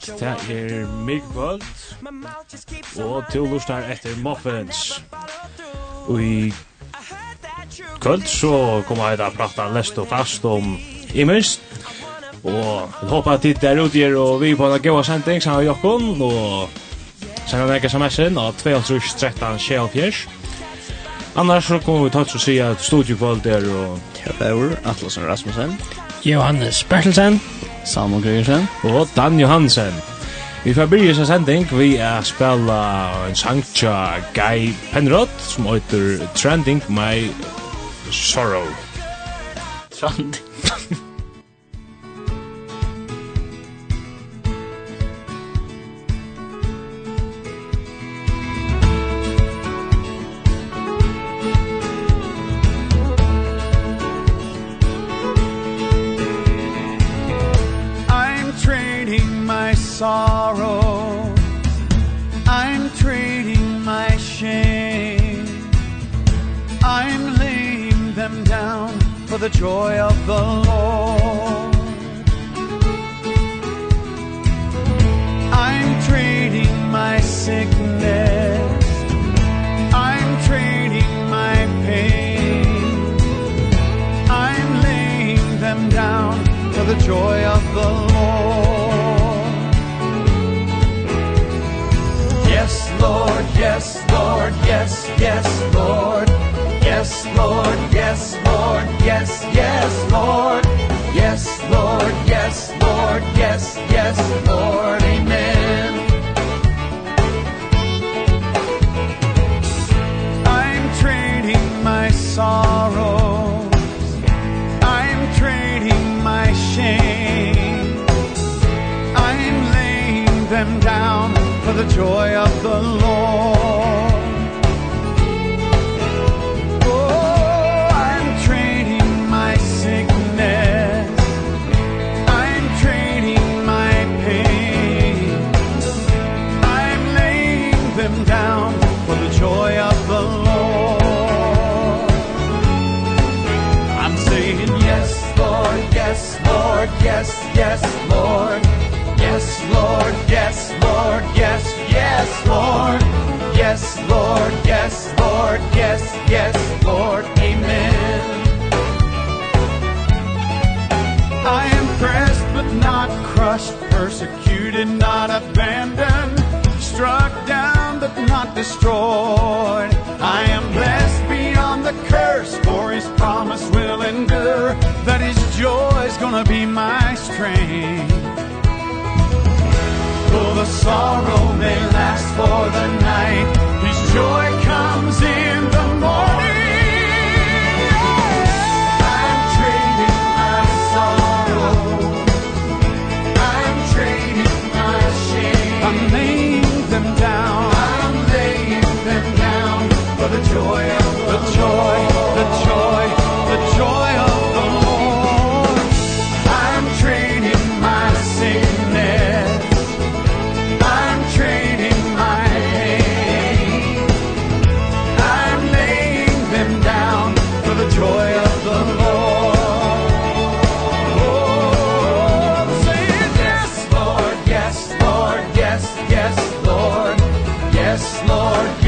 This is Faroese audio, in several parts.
kvöld, det er mig kvöld og til lustar etter Muffins. Og i kvöld så kommer jeg da prata lest og fast om imens, og jeg håper at dit er utgjør og vi på en gaua sending sammen med Jokkon, og sender meg sms-en av 2213 Annars så kommer vi tatt så si at studiekvöld er og... Kjell Atlasen Rasmussen, Johannes Bertelsen, Samuel Gregersen. Og Dan Johansen. Vi får byrja seg sending vi er spela en sang tja Guy Penrod som heter Trending My Sorrow. Trending? the joy of the Lord. I'm trading my sickness. I'm trading my pain. I'm laying them down for the joy of the Lord. Yes Lord yes Lord yes yes Lord. Yes, Lord, yes, Lord, yes, yes, Lord. Yes, Lord, yes, Lord, yes, yes, Lord. Amen. I'm trading my sorrows. I'm trading my shame. I'm laying them down for the joy of sorrow may last for the night. His joy comes in the morning. I'm trading my sorrow. I'm trading my shame. I'm laying them down. I'm laying them down For the joy of the, the joy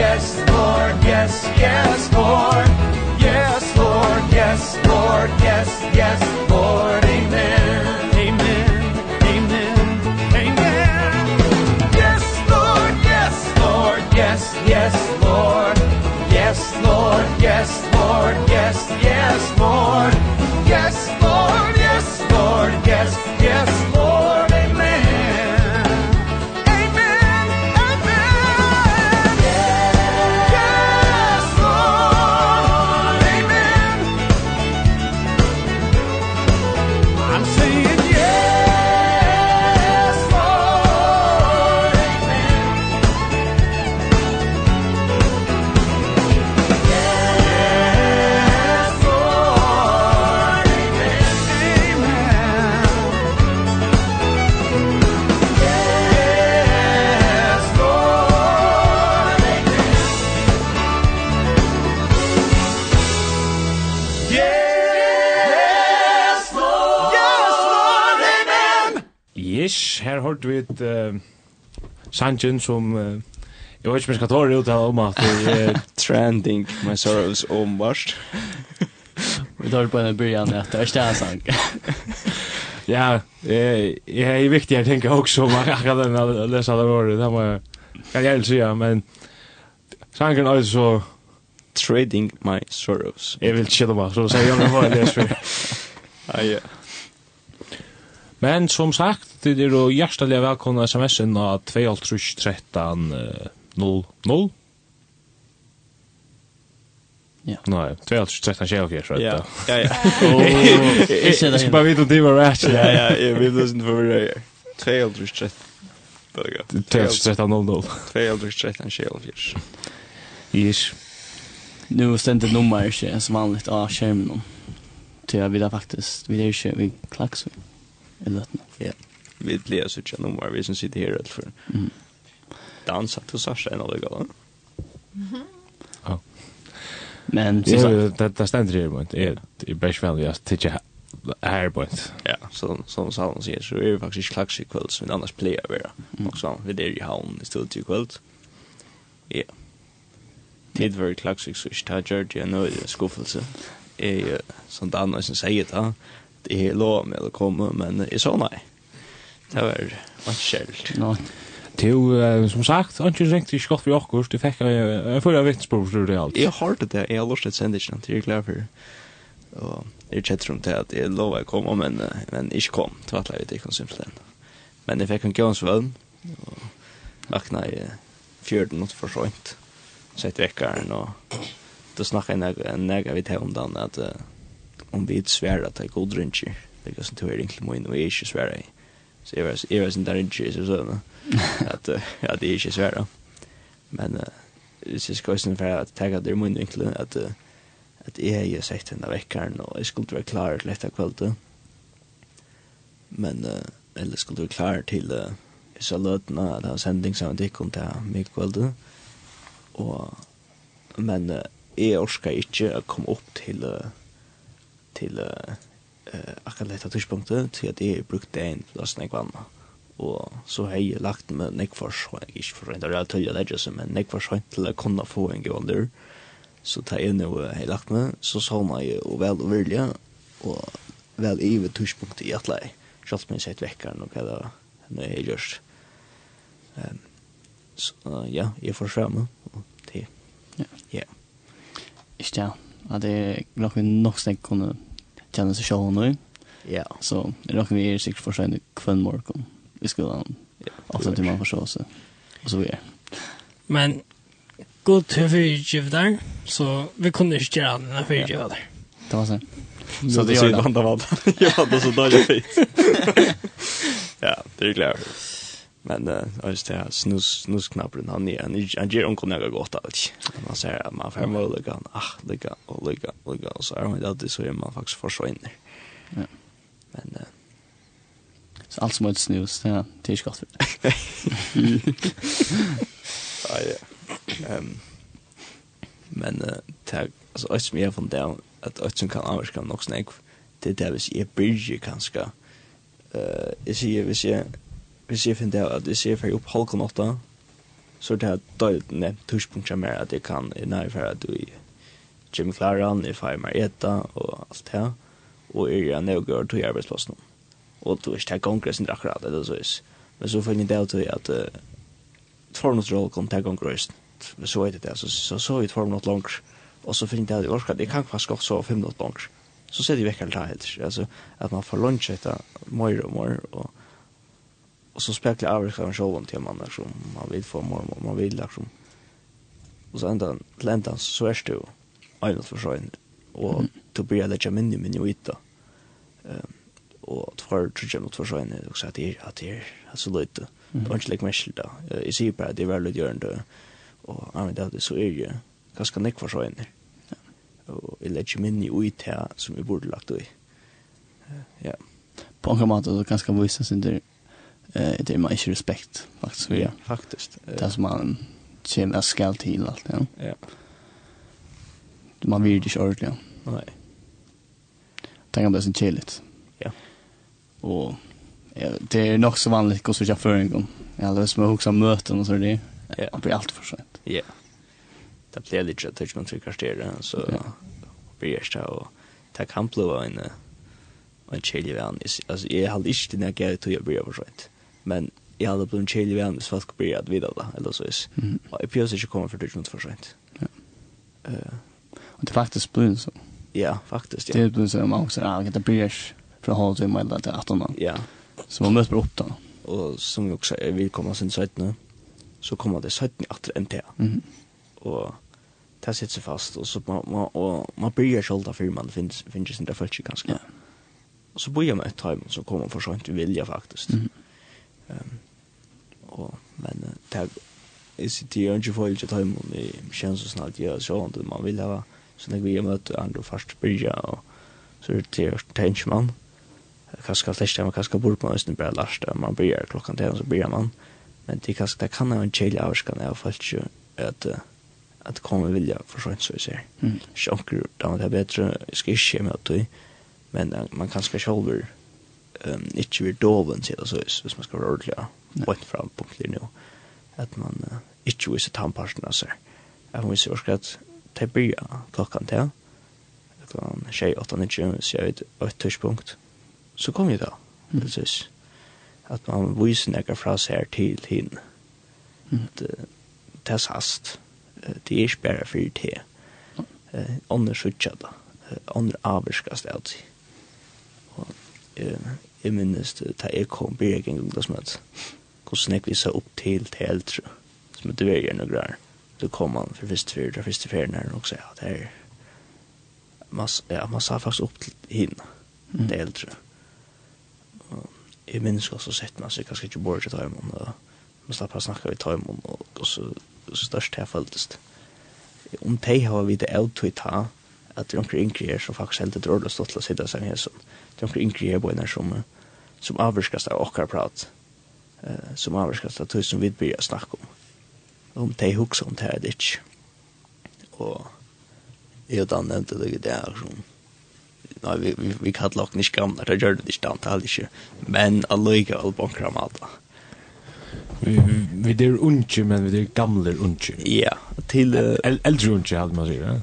yes, Lord, yes, yes, Lord. Yes, Lord, yes, Lord, yes, yes, Lord. Amen. Yes, Lord, yes, Lord, yes, Lord, yes, Lord, yes, yes. vid uh, Sanjin som uh, Jeg vet ikke om jeg skal ta det ut av om at det er trending my sorrows om värst. Vi tar det på en början att det är stjärnsank. Ja, eh jag är viktigt jag tänker också om akkurat den å lese det ordet. Det må jeg kan jag si, men sanken er så trading my sorrows. Jag vill chilla bara så säger jag vad det är för. Ja ja. Men som sagt det er jo hjertelig velkomna sms'en av 2.13.00. Ja. Nei, 2.13 tjejer okej, så Ja, ja, ja. Jag skal bare vite om det var rätt. Ja, ja, jag vet inte för vad det är. 2.13. 2.13.00. 2.13 tjejer okej. Yes. Nu ständer nummer inte som vanligt av skärmen. Till jag vill faktiskt, vi är ikke, vi klacks. Eller nåt. Ja vi glädjer oss att nummer vi som sitter här för. Mm. Dansa till Sasha en av gång. Mhm. Ja. Men så det det ständer ju inte. Det är bäst väl jag tycker Airpoint. Ja, så som Salon säger så är det faktiskt klax i kväll som annars plejer vara. Och så vi där i havn i stället i kväll. Ja. Det var väldigt klax så jag tar jag nu skuffelse. Eh sånt annars som säger det. Det är lov med att komma men är så nej. Det var ikke anskjeldt. Nå, uh, som sagt, han ikke ringte ikke godt for jokkurs, det fikk jeg, jeg føler jeg vittnesbord for det alt. Jeg har det der, jeg har lyst til å sende ikke er jeg er glad for. Og jeg kjett om til at jeg lovet jeg kom, men, men ikke kom, det var jeg vet ikke om simpelthen. Men jeg fikk en gøyens vøvn, og vakna i fjørden mot for sånt. Sett jeg og da snakket jeg en nega vidt her om den, at uh, om vi sværer at jeg er god ringer, det er ikke sånn til å ringe til min, og jeg er ikke sværer jeg. Så jag vet jag vet inte riktigt så så att ja det är ju svårt då. Men det är skoisen för att ta det mun egentligen att at jeg har sett den vekkeren, og jeg skulle være klar til dette kveldet. Men uh, eller skulle være klar til till så løtene, at ha sändning som det kom till mig kveldet. Og, men jag orskar inte att komma upp till till eh akkurat detta tidspunktet till att det är brukt en last näck vanna. Og så har jeg lagt med näck för så jag inte för å är till det just men näck för så till att kunna få en gång där. Så ta in nu har lagt med så sa man ju och väl och vilja och väl i ved tidspunktet i att lägga. Schalt mig sett veckan och vad nu jeg just. Um, så uh, ja, jeg får fram og det. Ja. Ja. Ikke ja. Att det nog nok snägg kunde känner seg sjön nå. Ja. Så det råkar vi er sikkert for seg för sig kväll morgon i skolan. Ofta til man förstår Og så vidare. Men god til för der, så vi kunne ikke gjøre den här för givdar. Det var sånn. Så det är ju vanda vanda. Ja, det är så dåligt fint. ja, det är klart. Men uh, det här snus, snusknappen, han är, han, han ger onkel några gott allt. Man säger att man får möjliga, ah, ligga och ligga och ligga. Och så är man alltid så är man faktiskt försvinner. Ja. Men... Uh, så allt som är ett snus, det är inte gott för det. Ja, ja. Um, men uh, tag, alltså, ett som jag från det, att ett som kan avskriva något snägg, det är det hvis jag bryr kanske. Uh, jag säger, hvis jag hvis jeg finner at hvis jeg får opp halv åtta, så er det her døyt nevnt tushpunkt som er at jeg kan nær for at du i Jim Claran, i Fire Marietta og alt det her, og er jeg er nødgjør til arbeidsplassen. Og du er ikke her kongressen akkurat, eller så is. Men så finner jeg det at uh, formnåttroll kom til kongressen. Så er det det, så så, så vidt formnått langt. Og så finner jeg det orket, jeg kan faktisk også sove fem minutter langt. Så ser det vekkert det her, altså at man får lunch etter mer og mer, og och så speglar avrikan av showen till man som man vill få mer mormor man vill liksom. Och så ända ländan så är det ju allt för sig och då blir det jag minne min ju inte ehm och att för att mot för sig och så att det att det är så lite då inte lika mycket då i sig på det är väl görande och ja men det så är ju ganska nick för sig och jag lägger minne ju ut som vi borde lagt då ja. På en måte så kanske vise sin der eh det är man inte respekt faktiskt ja, faktiskt. Det som man känner att skall till allt ja. Ja. Man vill ju inte ordentligt ja. nej. Tänk om det är så chilligt ja. Och ja, det är nog så vanligt att chauffören för en gång. Eller som att huxa möten och så det ja. det blir allt för sent. Ja. Det blir lite att touch man tycker kvarter så ja. blir det så ta kan bli en en chillig vän. Alltså jag hade inte den jag grejen till jag bli för sent men jag hade blivit chill igen så folk blir att vidare då eller så is. Och jag pjös inte kommer för det inte för sent. Ja. Eh. Och det faktiskt blir så. Ja, faktiskt ja. Det blir så man också att det blir för håll till mig där 18 då. Ja. Så man måste upp då. Och som jag också vill komma sen sätt nu. Så kommer det sätt att NT. Mhm. Og det sitter seg fast og så man man og man börjar själva för man finnes finns inte där fullt ganske. Ja. Og så börjar man et time så kommer man för sent vilja faktisk. Mm. Ehm och men tag är sitt ju ikke för ikke ta hem i känns så snart jag så inte man vil ha så når vi er möter andre først börja og så er det är tension man kanske flesta man kanske bort man nästan bara lasta man börjar klockan 10 så börjar man men det kanske det kan ha en chill avskan kan jag fast ju at att komma vilja for sånt så vi ser. Mm. Sjokker, då det är bättre. Jag ska inte med att men man kan skal själv um, ikke vil doven, til det så, hvis man skal være ordentlig, og et fram på nå, at man uh, ikke viser tannparten av seg. Jeg må vise også at det blir klokken til, klokken 6-8-9, så jeg vet, et tørspunkt, så kommer vi da, mm. det synes, at man viser nekker fra seg til henne. Mm. Det er sast, det er ikke bare for det, eh andre sjukja då. Andre avskast alltid. Og, eh jeg minnes da jeg kom blir jeg en at hvordan jeg viser opp til til eldre som er det gjerne og greier så kom han for første fyrt og første fyrt her og sa ja det er man, ja, man sa faktisk opp til henne mm. til eldre og jeg minnes også sett meg så jeg kanskje ikke bor til Taimon og man slapp å snakke ved Taimon og, og så så størst jeg føltes det. om de har vi det avtøyt ta, at det er noen yngre her som faktisk helt er dårlig stått til å sitte seg med sånn. Det er noen yngre her på en her som som avvirskast av okkar prat, eh, som avvirskast av tog som vi byrja snakka om, om de hugsa om det her ditt. Og jeg da nevnte det det er som, nei, vi, vi, vi kallar okken ikke gamle, det gjør det ikke Dan, det er ikke, men alloika all bonkra mata. Vi, vi, vi er unge, men vi er gamle unge. Ja, til... Uh, El, eldre unge, hadde man sier, ja?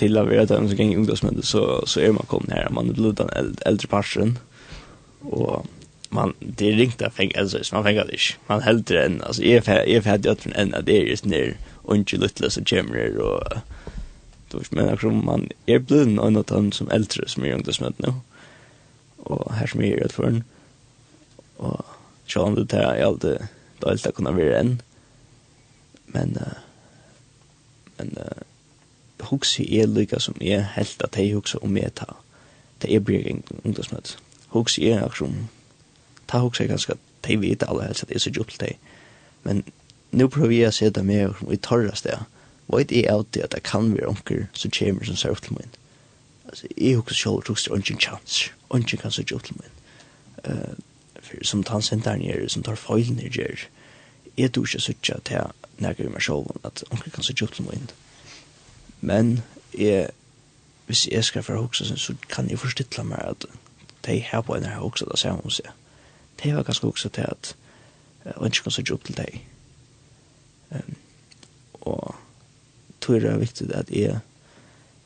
Til å være er dem som ganger ungdomsmøte, så, så er man kommet her, man er blivit den eldre parsen og man det er ringt att fänga alltså man fänga det inte man hällde det än alltså jeg jag hade åt från at det er just ner och inte lite så jammer og du vet men akkurat man er blind en något annat som äldre som er ungt som nu og her som är rätt för en och så han det där jag alltid då alltid kunne være en men uh, men uh, hugsi er lika som jag helt at jeg hugsa om jeg ta det er blir ungt som hugs jeg akkurat ta hugsa jeg ganske de vet alle helst at jeg er så djupt til men nu prøver jeg å se det med i torra sted vet jeg alltid at det kan være onker som kommer som ser til min altså jeg hugs selv hugs det ungen chans ungen kan så djupt til min uh, som tannsenteren gjør som tar feilen gjør jeg tror ikke sutja til nærkere meg selv at onker kan så djupt til min men jeg hvis jeg skal for hugsa så kan jeg forstilla meg at de her på en her hoksa, det ser hun seg. De var ganske hoksa til at og ikke kan søtje opp til deg. Um, og tror det er viktig at jeg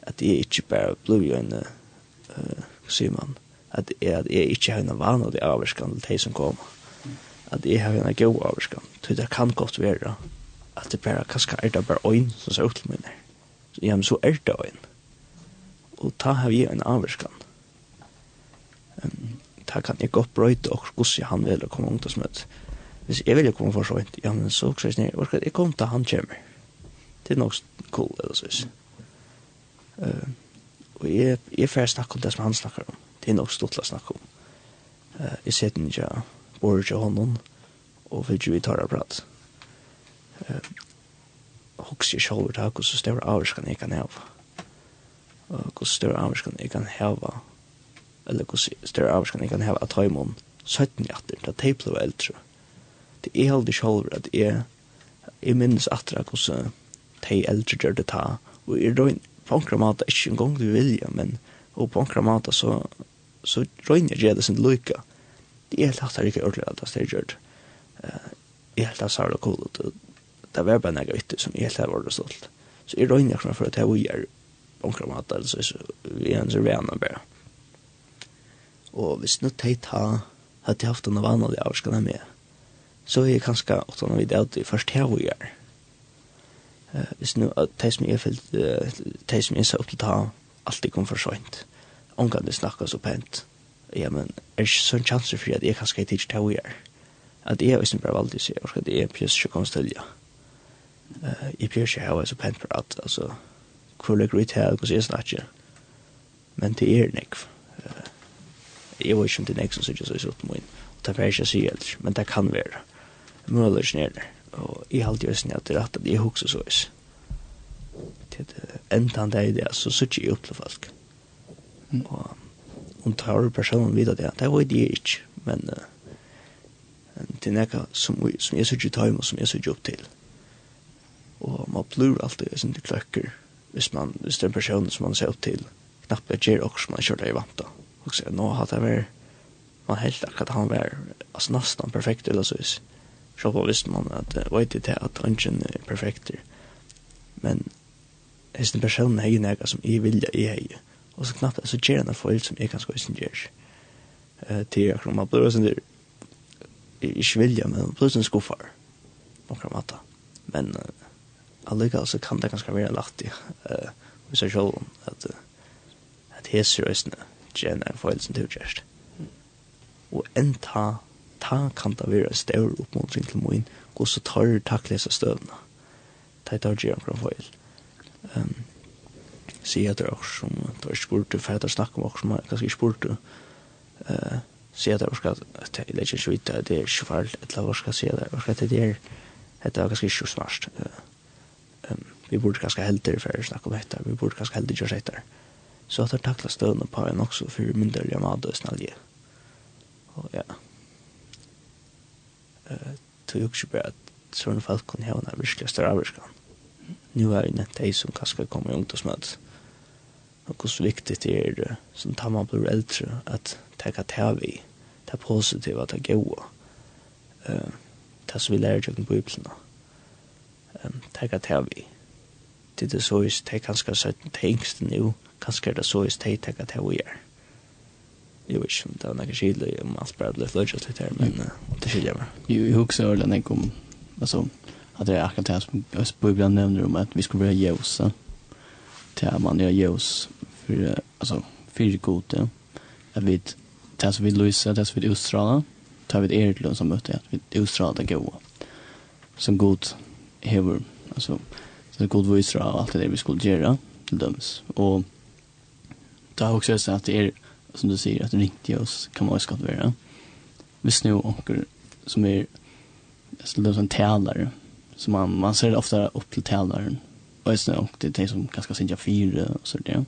at jeg ikke bare blir jo en uh, hva sier man at jeg, at jeg ikke har en vane av det avvarskan til de som kommer at jeg har en god avvarskan tror det kan godt være at det bare kanskje er det bare øyn som ser ut til mine så, ja, men så er det øyn og ta har vi en avvarskan Um, det kan jeg godt brøyte og hvordan han vil komme ungt og smøtt. Hvis jeg vil komme for så vidt, ja, men så sier jeg, hvor skal jeg komme til han kommer? Det er nok cool, eller så vis. Uh, og jeg, jeg får snakke om det som han snakker om. Det er nok stort å snakke om. Uh, jeg ser den ikke, bor ikke hånden, og vil ikke vi tar det prat. Uh, Hoks jeg selv over det her, hvordan større avvarskan jeg kan hava. Og hvordan større avvarskan jeg kan hava eller hur større avskan jeg kan ha at ta imon 17 jatter, da de ble eldre. Det er aldri sjolver at jeg, jeg minnes atra hvordan de eldre gjør det ta, og jeg røyner på enkla måte ikke en gang du vilja, men og på enkla måte så, så røyner jeg gjør det sin lykka. Det er helt hattar ikke ordentlig at det er gjørt. Jeg er helt hattar sarla cool, og det var bare nega ytter som jeg helt hattar var stolt. Så jeg røyner jeg for at jeg var på enkla måte, så jeg er en servena bare. Og hvis nu teit ha, hadde jeg haft en vanlig avskan med, så er jeg kanskje åttan av idé at jeg først her hvor jeg er. Uh, hvis nu at teit som jeg fyllt, uh, teit som jeg sa opp til ta, alltid kom for sønt. Omgang det snakka så pent. Ja, men er ikke sånn chanser for at jeg kanskje er tidsk til å gjøre. At jeg er ikke bare valgte seg, og at jeg er pjøs ikke kom til stilja. Uh, jeg pjøs ikke her, så pent for at, altså, hvor legger vi til, og så er snakker. Men det er nekv. Uh, jeg var ikke om det nek som sikkert så i sotten min, og det er ikke å si ellers, men det kan være, møller ikke nere, og jeg har alltid østene at det er rett at jeg hokser så is. Til enda han det er det, så sikkert jeg opp til folk. Og hun tar personen videre det, det var det ikke, men det er nekka som, som jeg sikkert tar og som jeg sikkert opp til. Og man blir alltid sin kløkker, hvis man, hvis det er en person som man ser opp til, knappt jeg gjør også som man kjører det i vant da. Mm Og så nå har det vært man helt akkurat han var altså nesten perfekt eller så vis. Så på visste man at uh, vet det at ungen er perfekt. Men hvis den personen er ju som jeg vill i hei. Og så knappt så gjør han en för som jeg kan ska sen ger. Eh till jag kommer på sen där jag vill jag men plus en skuffar. Och kan matta. Men allikevel så kan det ganske være lagt i uh, eh vi så själv att att heser ösnen ikke enn en feil som du gjørst. Og enn ta, ta kan det være en større oppmuntring til min, og så tar du takle seg støvna. Ta i dag gjør en feil. Um, sier jeg til dere som, det var ikke spurt du, for jeg snakker om dere som jeg kanskje ikke spurt uh, sier jeg til dere at jeg legger ikke vite, at det er ikke feil, eller hva skal jeg sier det, og skal det er, dette er ganske ikke smart. Uh, um, vi burde ganske heldig for å snakke om dette, vi burde ganske heldig gjøre dette. Uh, så att det tacklar stövna på en också för mynderliga mat och snällje. Och ja. Eh, tog jag också bara att sådana fall kunde ha en virkelig större avvirkan. Nu är det inte de som kanske kommer i ungdomsmötet. Och hur viktigt det är som tar man blir äldre att tacka ta vi. Det positiva, det goda. Eh, det som vi lär sig om bibeln. Tacka ta vi. Det är så att det kanske är så att det är nu kanskje er det så i steg tenker at jeg er. Jeg vet ikke om det er noe skyldig om alt bare blir fløytjøst litt her, men uh, det skylder jeg meg. Jo, jeg husker øyne jeg om altså, at det er akkurat det som Bibelen nevner om at vi skulle være jøsa, til at man gjør jøs for, altså, for gode, at vi, det som vi lyser, det som vi utstråler, tar vi et eretløn som møter, at vi utstråler det gode, som god hever, altså, så det er god viser av alt det vi skulle gjøre, til dømes, og det har också sett att det är som du säger att det riktigt oss kan man ju skatt vara. Visst nu och som är som en tälare så man man ser det ofta upp till tälaren och är snö och det är som ganska synja fyra och så där.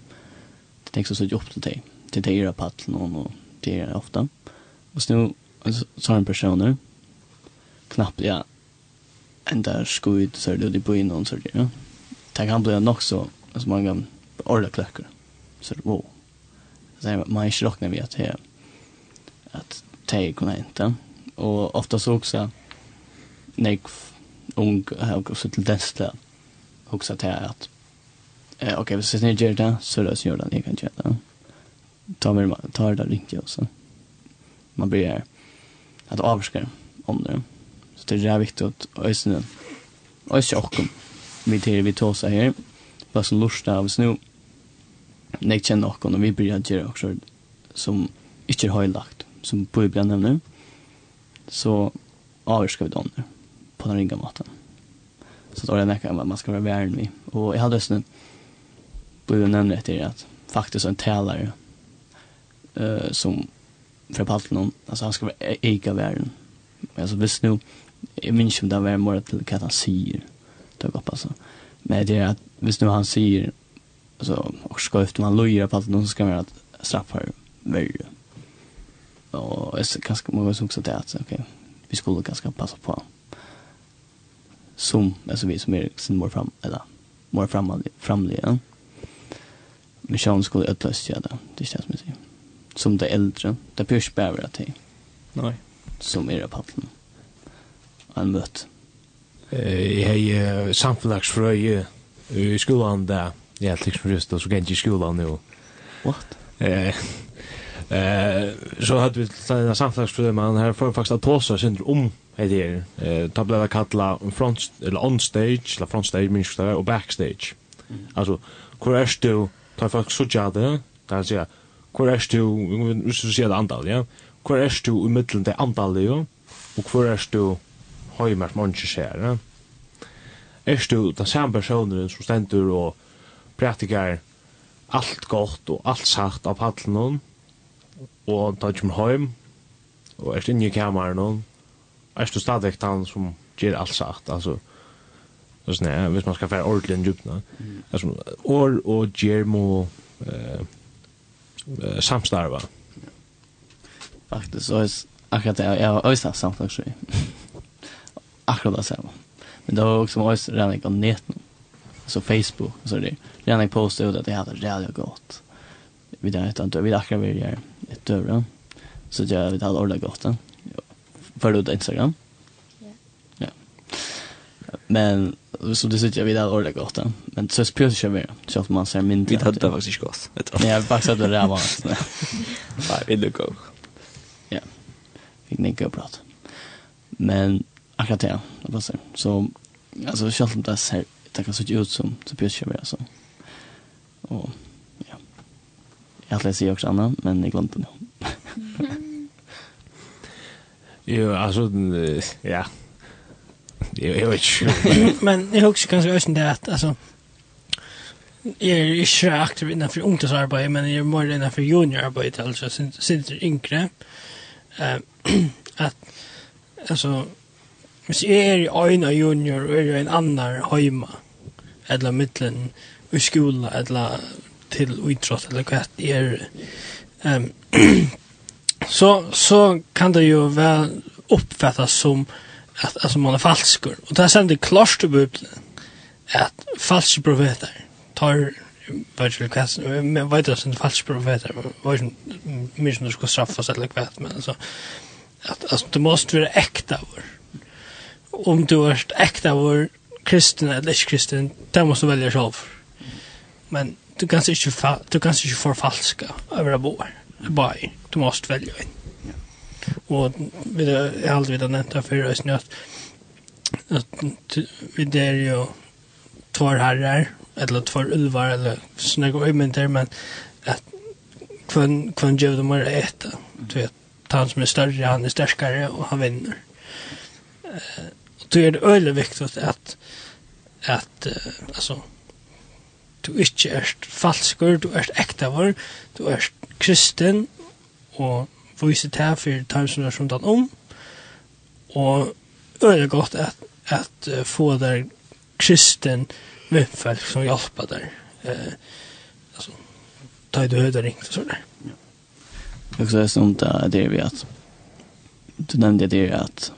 Det tänks så upp till dig. Det är era paddel någon och det är ofta. Och så nu så har en person knappt ja ända skojigt så det det på in någon så där. Det kan bli nog så alltså man kan orda klackar. Så wow så man inte räknar vi att det att det kunna inte. Och ofta så också när ung har också till dess dessa också att det att eh, okej, okay, så ni gör det så då så gör det ni kan göra det. Ta med ta det där ringa och så. Man blir att avskär om det. Så det är viktigt att ösnen. Och vi till vi tar så här. Vad som lustar av snö nek kjenner noen, og vi blir gjøre også som ikke er høylagt, som Bibelen nevner, så avgjørsker vi dem på den ringa maten. Så det er nekka man skal være væren vi. Og jeg hadde også Bibelen nevner etter at faktisk en talare uh, som fra Paltinon, altså han skal være eika væren. Altså hvis nu, jeg minns om det var mer til hva han sier, det er godt altså. Men det er at hvis nu han sier alltså och ska efter man lojer på att någon ska göra att straffar värre. Och så kanske många måste också det att okej, vi skulle ganska passa på. Som alltså vi som är sen mer fram eller mer fram framliga. Men sjön skulle ödlas göra det. Det känns mycket. Som det äldre, det pyrs bäver att det. Nej. Som är det pallen. Han mött. Eh, jag är samfundagsfröje i skolan där Ja, liksom just då så gick i skolan nu. What? Eh Eh så hade vi en samtalsprogram man här för faktiskt att tåsa sin om det är Eh ta blev det kalla front eller on stage, eller front stage minst där och backstage. Alltså hur är du ta folk så jade där så hur är du Vi ska se det antal ja. Hur är du i mitten det antal ja. Och hur är du hur mer människor ser ja. Är du den samma personen som ständer och praktikar allt gott og allt sagt av pallen hon og tar kjem heim og er inne i kameran hon er du stadig han som gjør allt sagt. Altså så sånn ja, hvis man skal fære ordentlig en djupna altså, år og gjør må eh, samstarva Faktisk, så er akkurat det, jeg har også samtlagsfri akkurat det samme men det var også også redan av neten så Facebook och så där. Redan jag postade ut att det hade rätt gott. Vi där utan vi där kan vi göra ett dörr. Så jag vet hade ordnat gott. För ut Instagram. Ja. Ja. Men så det sitter jag vid där ordnat gott. Men så spjörs kör mer Så att man ser min Vi hade det faktiskt gott. vet Nej, jag bara satt och räva. Nej, vi det går. Ja. Fick ni gå prata. Men akkurat det, det passar. Så alltså själv om det ser det kan se ut som så Tobias Kjøber, alltså. Och ja. Jag hade sier också annet, men jag glömde det. jo, altså, ja. Jo, jeg vet ikke. men jeg husker kanskje også det at, altså, jeg er ikke aktiv innenfor ungdomsarbeid, men jeg er mer innenfor juniorarbeid, altså, sinter yngre. Uh, at, altså, hvis jeg er i øyne junior, og er i en annan høyma, eller mittlen i skola eller till utrott eller vad det är. Ehm så så kan det ju väl uppfattas som att alltså man är falskur. Och där sen det klart i Bibeln att falska profeter tar virtual class men vad det är falska profeter vad är mission det ska straffas eller vad men alltså att alltså det måste vara äkta vår. Om du är äkta vår kristen eller ikke kristen, det måste du välja själv. Men du kan inte du kan inte förfalska över det bor. Bara du måste välja en. Och vi har aldrig vid nämnt här förra ösnen att, att vi där jo två herrar eller två ulvar eller snägga ömynter men att kvann kvann ger dem att äta. Du vet, han som är større, han er starkare och han vinner. Eh, då är det öle viktigt att at, uh, altså, du ikke er falskur, du er ektavar, du er kristen, og viser til for tar som er som den om, og øyne godt at, at uh, få der kristen vimfelk som hjelper der. Uh, altså, ta i du høyder ringt og sånn der. Ja. Jeg synes om det det vi att du nämnde det att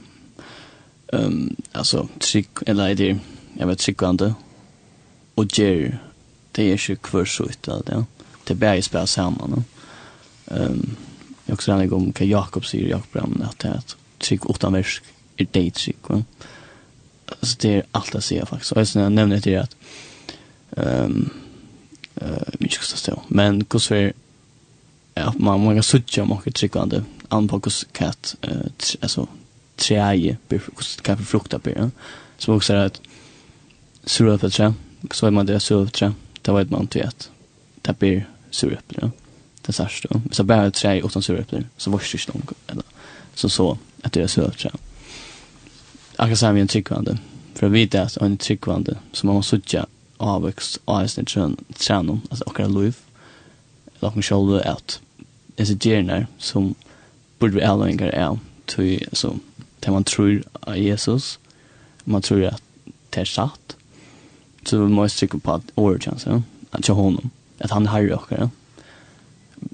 um, alltså trick eller det jeg vet sikkvande, og gjer, det er ikke hver så ut, ja. det er bare spela sammen. Ja. Um, jeg også regner om hva Jakob sier, Jakob Bramne, at det er et trygg utan versk, er det trygg, va? Så det er alt jeg sier faktisk, og jeg nevner til at, um, uh, mye kosta stå, men hvordan er, ja, man, man kan sutja om åker tryggvande, an på hvordan katt, uh, altså, treje, hvordan katt frukta blir, ja. Så vi også at, sura för sig. Så är man det så för sig. Det var ett man till att det blir sura äpplen. Det särskilt då. Så bara ett träd utan sura äpplen. Så var det inte Eller så så att det är sura för sig. Jag kan här vi en tryggvande. För att veta att en tryggvande som man måste suttja avväxt av sin tränum. Alltså och kan liv. Eller åkara själv ut. Det är gärna som borde vi alla engar är. Tog, alltså, där man tror av Jesus. Man tror att det är satt så vi måste tycka på at året origins, ja? at jag honom, at han er herre och ja?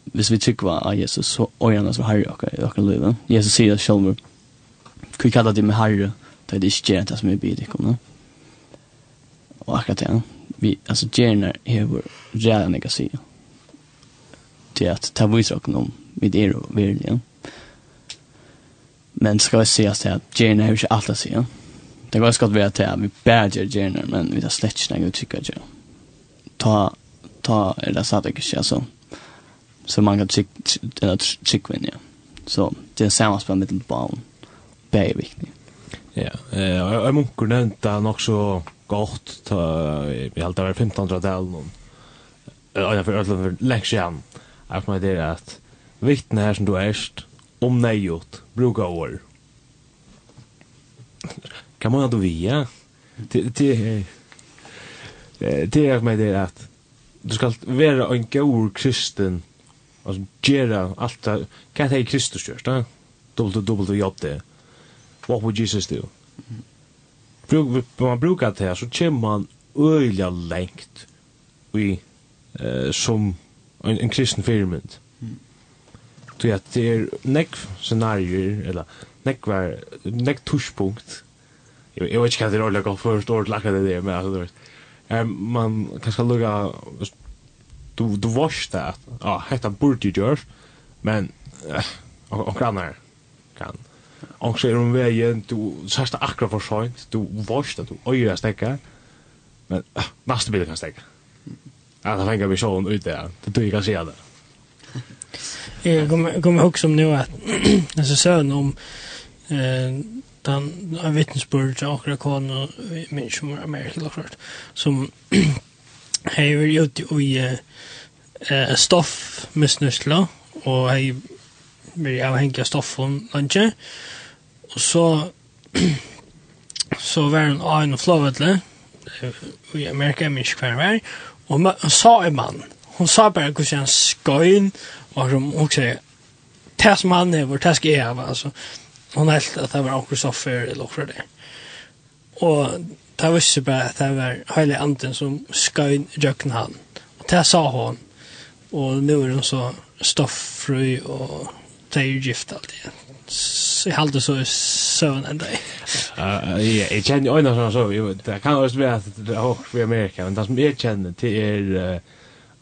Hvis vi tycker av Jesus så öjarna som herre och i och livet. Jesus sier säger själv, vi kallar det med herre, det är inte gärna som är bidik om det. Og akkurat det, vi, altså gärna är vår redan jag säger. Det är att ta visar om vi er og virkelig. Men ska vi se att gärna är inte allt att säga. Ja? Det går skatt vara till vi badger gärna men vi har släckt när jag tycker jag. Ta ta är det så att jag kör så. Så man kan chick eller chick vem ja. Så det är samma spel med barn. viktigt. Ja, eh jag munkar nämnde nog så gott ta vi helt över 1500 del någon. Ja, för att för läxan. Jag kommer det att vittne här som du är om nejot brukar år. Kan man då via? Det det det är med det att du ska vara en god kristen. Alltså göra allt det kan det Kristus gör, då Dubbelt dubbelt jobb det. What would Jesus do? Bruk man brukar det här så kommer man öliga längt vi eh som en, en kristen firmynd. Så att det är nekv scenarier eller nekvar, nekv tushpunkt tuschpunkt jag jag vet inte vad det går för stort lacka det där men alltså du vet. Ehm man kanske lugga du du wash det. Ja, hetta burde ju görs. Men och och kan kan. Och så är de vägen du särskilt akra för sent. Du wash det du öra stäcka. Men nästa bil kan stäcka. Ja, det fänger vi sån ut där. Det du kan se det. Jag kommer kommer ihåg som nu att alltså sön om eh den en vittnesbörd av akkurat kan och människor i Amerika och klart som hejer ut i eh stoff missnösla och hej vill jag hänga stoff från lunch och så så var en av en flowetler i Amerika minns kvar var och sa en man hon sa bara hur sen skoin och som också det som han är vår task är alltså hon helt at det var akkurat soffer eller akkurat det. Og det visste bare at det var hele anden som skøyn røkken han. Og det sa hon. Og nu er hun så stofffri og det er gift alt igjen. Så jeg halte så i søvn en dag. Jeg kjenner øyne sånn så, det kan også være at det er også for Amerika, men det som jeg kjenner til er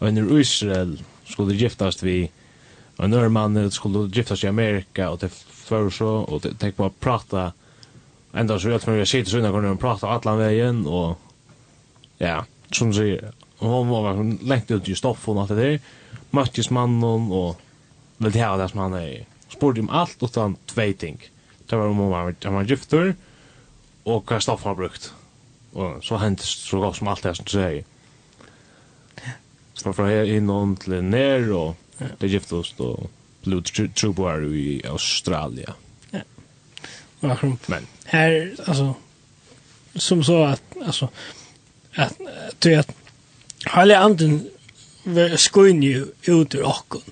øyne Israel skulle giftast vi, og når man skulle giftast i Amerika, og det för så och tänk på att prata ända så att man sitter så innan kan prata alla vägen och ja som så hon var längt ut i stoff och allt det där möttes mannen och väl det här där som han är spurgade om allt utan två ting. Det var om hon var han var gifter och vad stoff han brukt. Och så hände så gott som allt det som säger så från här innan till ner och det giftost och blue trooper i Australien. Ja. Varum. Men här alltså som så att alltså att du att hela anden skoin ju ut ur okkon.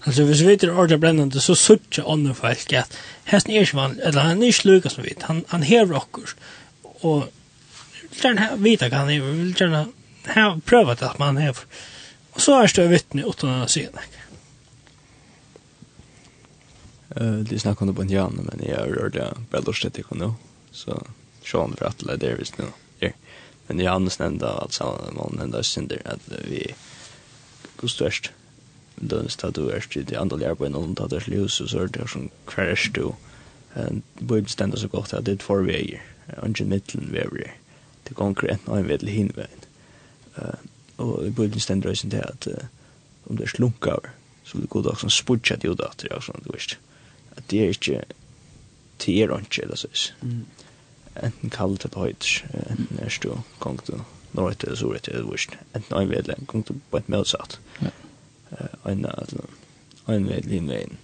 Alltså hvis vi vet ordet brännande så suttja andra folk att hästen är ju man eller han är ikke lukka som vidt, han, han hever okkur. och den här vita kan han hever, vil gjerne prøva att man hever. och så är det vittne utan å si nek. Eh, det snackar om på Jan, men jag har rört det bara lust att det nu. Så Sean för att lägga visst nu. Ja. Men jag annars nämnde alltså man nämnde synder att vi kostörst den statuerst i det andra lär på en undan där ljus och så är det som crash då. En bud ständer så gott att det är för väg. Ungen mitten vägar Det konkret och en vet hinvägen. Eh och i bud ständer det att om det slunkar så det går också som spudchat ju då att jag sånt visst. Eh det er ikke det er ikke eller så Mm. Enten kaldt eller høyt, enten er stå, kong du norrøyt eller sorrøyt eller vurst, enten en vedle, kong til på et møtsatt. En en vedle inn veien.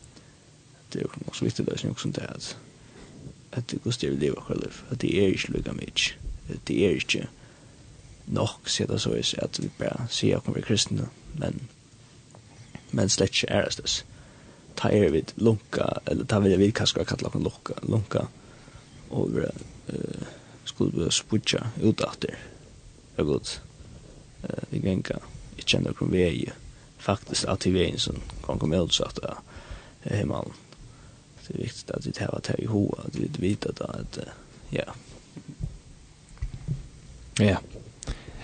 Det er jo også viktig løsning også det at at det går styrir livet akkurat liv, at det er ikke lukka mye, det er ikke nok, sier det så, at vi bare sier at vi er kristne, men men slett ikke er det ta er vi lunka eller ta vill vi kanskje kalla kon lunka lunka vi eh skulle vi sputcha ut efter. Ja godt. Eh vi gänga i känner kom vi ju faktiskt att vi är som kan komma ut så att hemman. Det är viktigt att vi tar det i hoa, att vi vet att ja. Ja.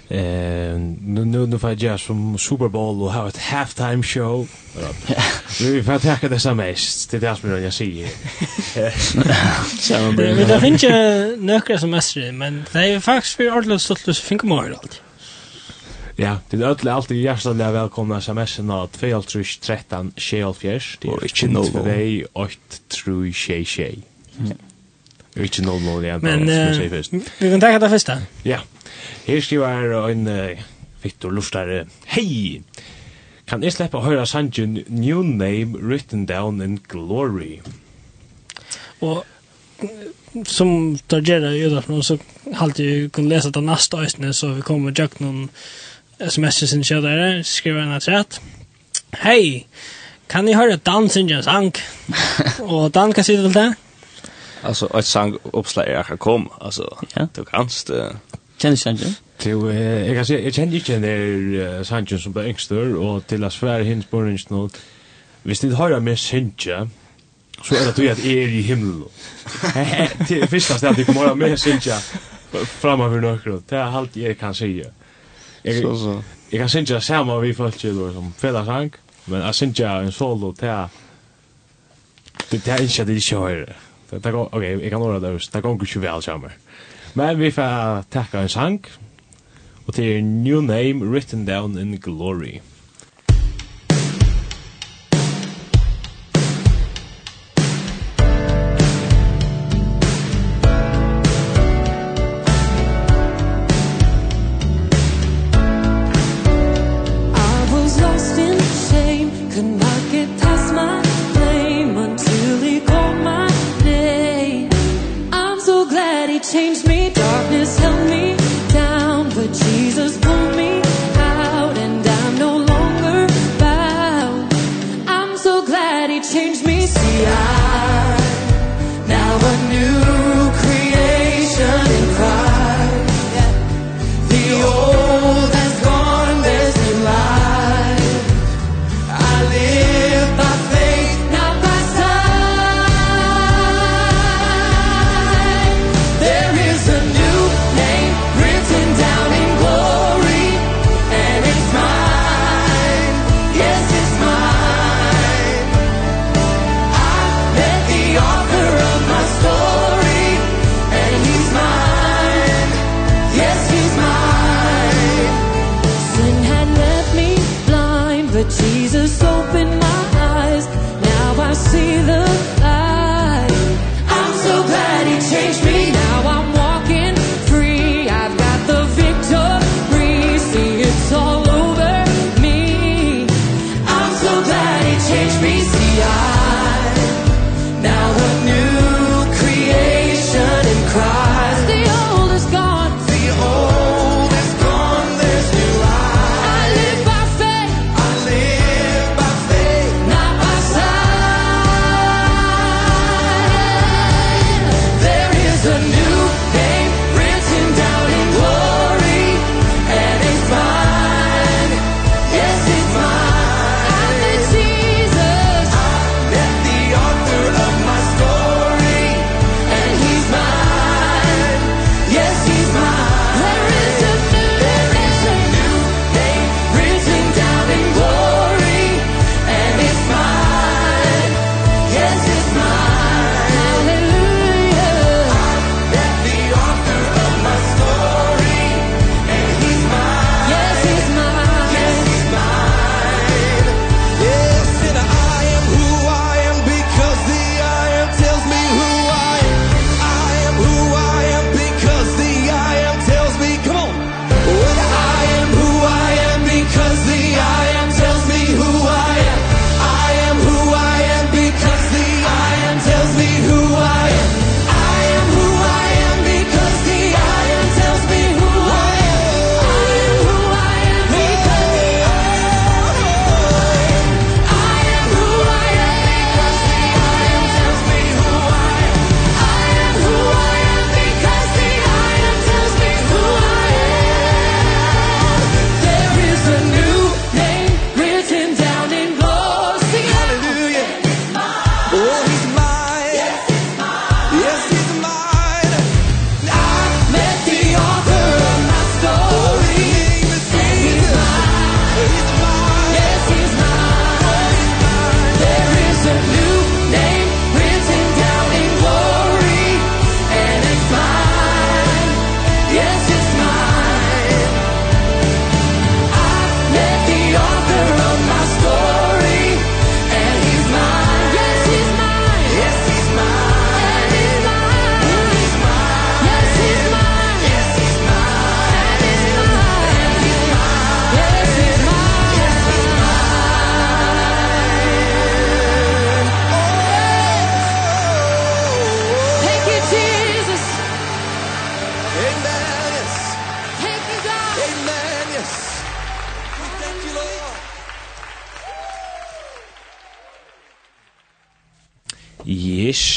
Eh, nu nu får jag som Super Bowl och ha ett halftime show. Vi får tacka det som mest. Det är det som jag säger. men det finns ju några som är men det är faktiskt för ordentligt stolt att finkar man det alltid. Ja, det är alle alltid hjertelig velkomna sms-en av 2.13.24 Det er ikke noe 2.8.3.6 Ja Ikke noll mål igjen, men vi kan takke det første. Ja. Her skriver en uh, Victor Luftar, Hei! Kan jeg slippe å høre sangen New Name Written Down in Glory? Og som tar gjerra i Udafen, så halte jeg kunne lese det neste øyne, så vi kommer og tjekk noen sms-er sin kjødere, skriver en at Hei! Kan jeg høre dansen jeg sang? Och Dan, kan sitta till det? Alltså ett sang uppslag jag kan komma alltså ja. du kanst uh... känner sig inte. Till eh jag kan säga jag känner inte när Sanchez som ble yngster og til å svære hins på range nu. hvis det hører jag mer. Så er det du at jeg er i himmelen. Det første sted at det kommer mer synja framöver några. Det er alt jeg kan si. Jeg, så så. jeg kan synja samma vi folk til som fela sank, men jag synja en solo till Det är inte det jag Det går okej, jag kan ordna det. Det går inte väl samma. Men vi får tacka en sank. Och det är new name written down in glory.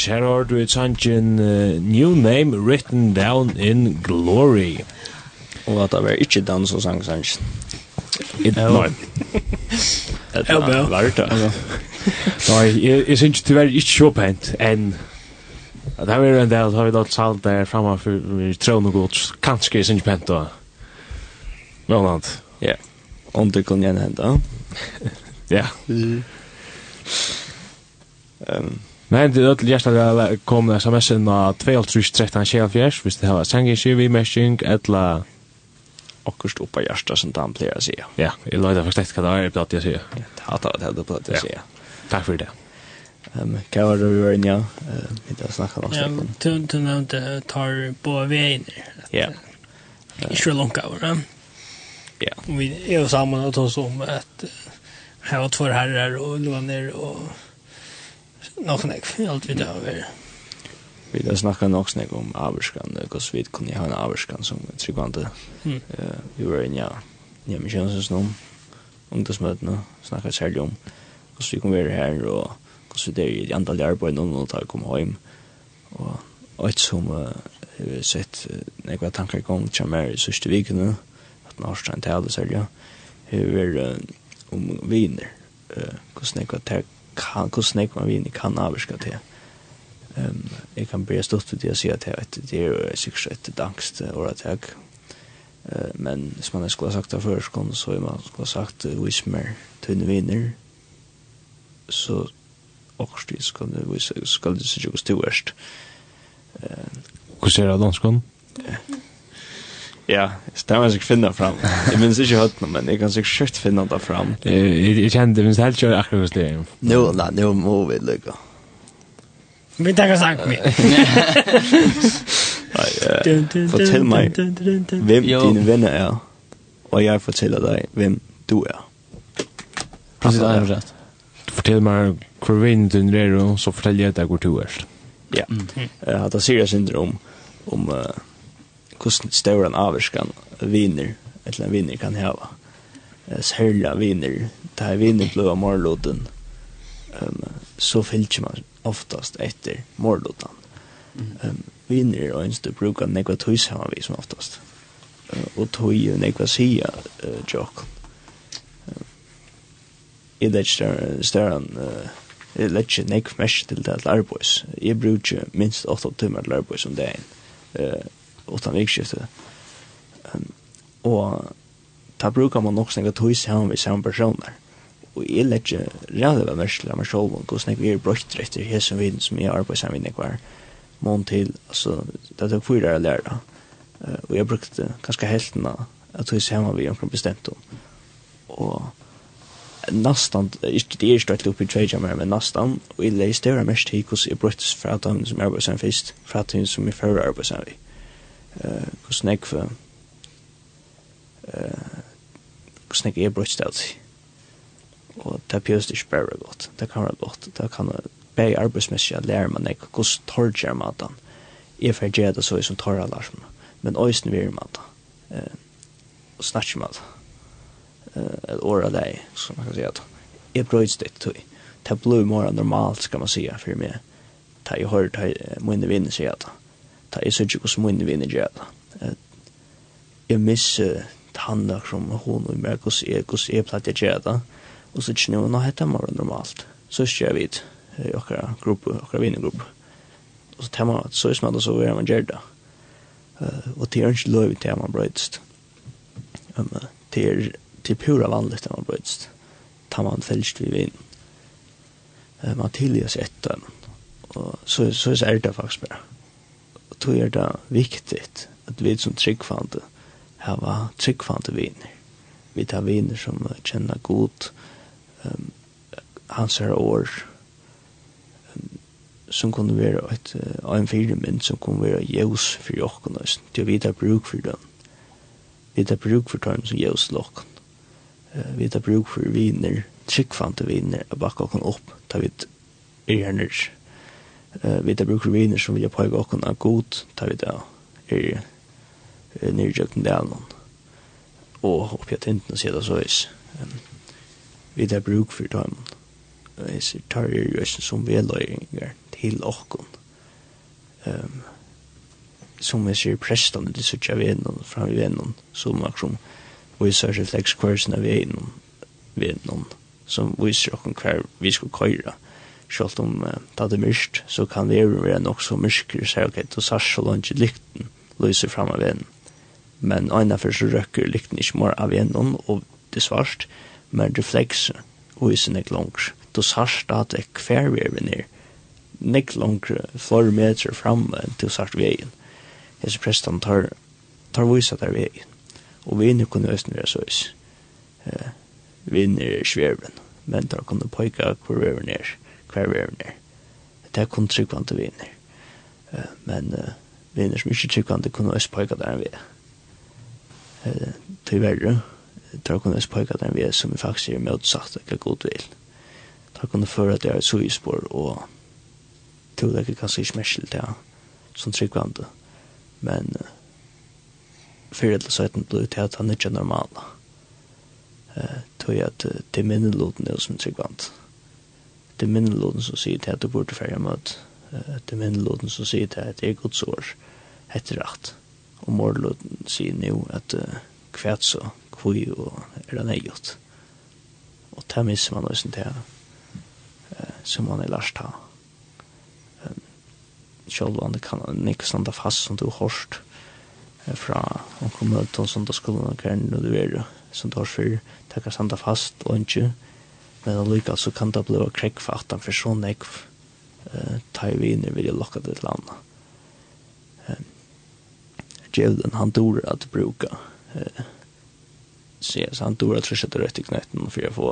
her har du et sannsyn uh, New Name Written Down in Glory. Og at det var ikke den som sang sannsyn. Nei. Det Ja, det var det. Nei, jeg synes det var ikke så pent enn Det det var en del, har vi da salt der framme for tråd og gods. Kanskje jeg synes pent da. Noe annet. Ja, om det kunne gjenhende. Ja. Um, Men det er til gjerst at det kommer sms-en av 2.13.24, hvis det har sanginskiv, vimersing, etla akkurst oppa hjärsta som han pleier å sige. Ja, jeg løyde faktisk ikke hva det er platt jeg sier. Det har tatt det er platt jeg sier. Takk for det. Um, hva var det vi var inne, ja? Vi har snakket om stekken. Ja, du nevnte tar på veien. Ja. Ikke langt over, ja. Ja. Vi er jo sammen og tar oss om at her var två herrar og låner og nok nek, alt vi da var. Vi har snakket nok nek om avvarskan, hvordan vi kunne ha en averskan som tryggvante. Mm. Uh, vi var inne, ja, ja, min kjønnsens noen, ungdomsmøtene, snakket særlig om hvordan vi kunne være her, og hvordan vi der i antall arbeid noen og tar kom hjem. Og alt som uh, jeg har sett uh, nekva tankar gong til meg i sørste vikene, at norsk er en tale særlig, har vært um, om viner, hvordan nekva tankar kan, hvordan jeg man vinner kan avvirka til. Um, jeg kan bli stått til det jeg sier at det er sikkert et dangst og at jeg men hvis man skulle ha sagt det før så skulle man skulle ha sagt hvis mer tunne vinner så också det ska det vi ska det så just det värst. Eh, hur ser det danskan? Ja, det har man sikkert finna fram. Jeg minns ikke høytene, men jeg kan sikkert kjørt finna det fram. Jeg kjente, minns helt kjørt akkurat hos det. Nå, nei, nå må vi lykke. Vi tar en sang med. Fortell meg hvem dine venner er, og jeg forteller deg hvem du er. Precis, det er rett. Fortell meg hvor vinn du er, og så forteller jeg deg hvor du er. Ja, det sier jeg syndrom om... om uh, hvordan større avvarskan viner, eller en viner kan hava. Særlig viner, det her viner blå av morloden, um, så fylker man oftast etter morloden. Um, viner er ønsker brukar nekva tøys hava vi som oftast. Uh, og tøy er nekva sia uh, tjokk. Uh, I det større, uh, jeg lett ikke nekv mest til det til arbeids. Jeg bruker minst 8 timer til arbeids om dagen. Uh, utan vikskifte. Um, og ta brukar man också snakka tøys hem vid samma personer. Og jeg legger rævlig ved mest av meg selv, og hvordan jeg er brøkt etter hese viden som jeg arbeider sammen med nekvar. måned til, altså, det er fyra jeg Uh, og jeg brukte ganske helten av at tøys hjemme vi omkring bestemt om. Og nastan, ikke det er støtt opp i tveidja mer, men nastan, og jeg leger større mest til hvordan jeg bruktes fra at hun som arbeider sammen først, fra at som jeg fører arbeider sammen eh kus nek for eh kus nek er brøst alt. Og ta pjøst ikkje berre godt. Det kan vera godt. Det kan bei arbeidsmessig at lære man nek kus torger matan. Er får gjera det så som torra Larsen. Men øysten man matan. Eh og man mat. Eh ett år av dig, som man kan säga. at er brøst det till. Det blir mer normalt, ska man säga, för mig. Det har jag hört, det har vinner sig att ta er sikkert hos min vinn i gjerne. Jeg misser tanna som hon og meg hos jeg, hos jeg platt jeg gjerne det. Og så kjenner hun, nå hette man normalt. Så skjer vi det, i okra grupp, okra vinnergrupp. Og så tema, så er man og så er man gjerne det. Og det er ikke lov til at man brøytest. Det er, det er pura vanligt at man brøytest. Ta man fælst vi vinn. Man tilgjør seg etter. Og så, så er det faktisk bare då är det viktigt att vi som tryggfande har tryggfande viner. Vi tar viner som känner god um, hans här år um, som kunne være et, uh, en firmynd som kunne være ljus for jokken oss. Det vi tar bruk for dem. Vi tar bruk for dem som ljus lokken. Uh, vi tar bruk for viner, tryggfande viner, og backa oss opp tar vi er nere eh vi där brukar vi när som vi på och kunna god ta vi där är nyrjökten där någon och uppe att inte se det så vis vi där bruk för dem är så tar ju just som vi lägger till och ehm som vi ser prästan det så tjär fram vi ändå som aktion och i särskilt flex kvarsen av vi ändå vi ändå som visar oss kvar vi ska köra Sjalt om uh, det er myrkt, så kan det jo være nok så myrker, så ok, du sars så langt lykten lyser fram av en. Men øyne for så røkker lykten ikke mer av en, og det svart, men refleks og isen er langt. Du sars da at det er hver vi er nere, nek langt, flere meter fram til sars veien. Jeg så presten tar, tar vise der veien, og vi inne kunne østene være så is. Uh, vi inne i sverven, men tar kunne pøyka hvor vi er nere okkar vevner. Det er kun tryggvante viner. Uh, men uh, viner som ikke tryggvante kunne også påka der enn vi er. Uh, til verre, der kunne også påka der enn vi er som vi faktisk er motsagt ikke god vil. Der kunne føre at det er så i spår og til det ikke ganske smersel til som tryggvante. Men uh, fyrir til søyten blod til at han ikke er normal. Uh, tog jeg at uh, det er minneloden er som tryggvante det er minnelåden som sier til at du burde færre møt. Det er minnelåden som sier til at det er gods år etter rett. Og morloden sier nå at uh, kvæt så kvui og er det nøyot. Og det misser man også til uh, som man er lærst av. Sjølv om det kan ikke standa fast som du hårst fra omkom møte og sånt og skolen og kjern og du er som du har fyr, det kan standa fast og ikke, men allika så kan det bli krekk for at han for sånn jeg uh, tar vi inn i vilje lokka til landa. Uh, Djevden, han dår at bruka uh, ses, han dår at fortsette rett i knøtten for å få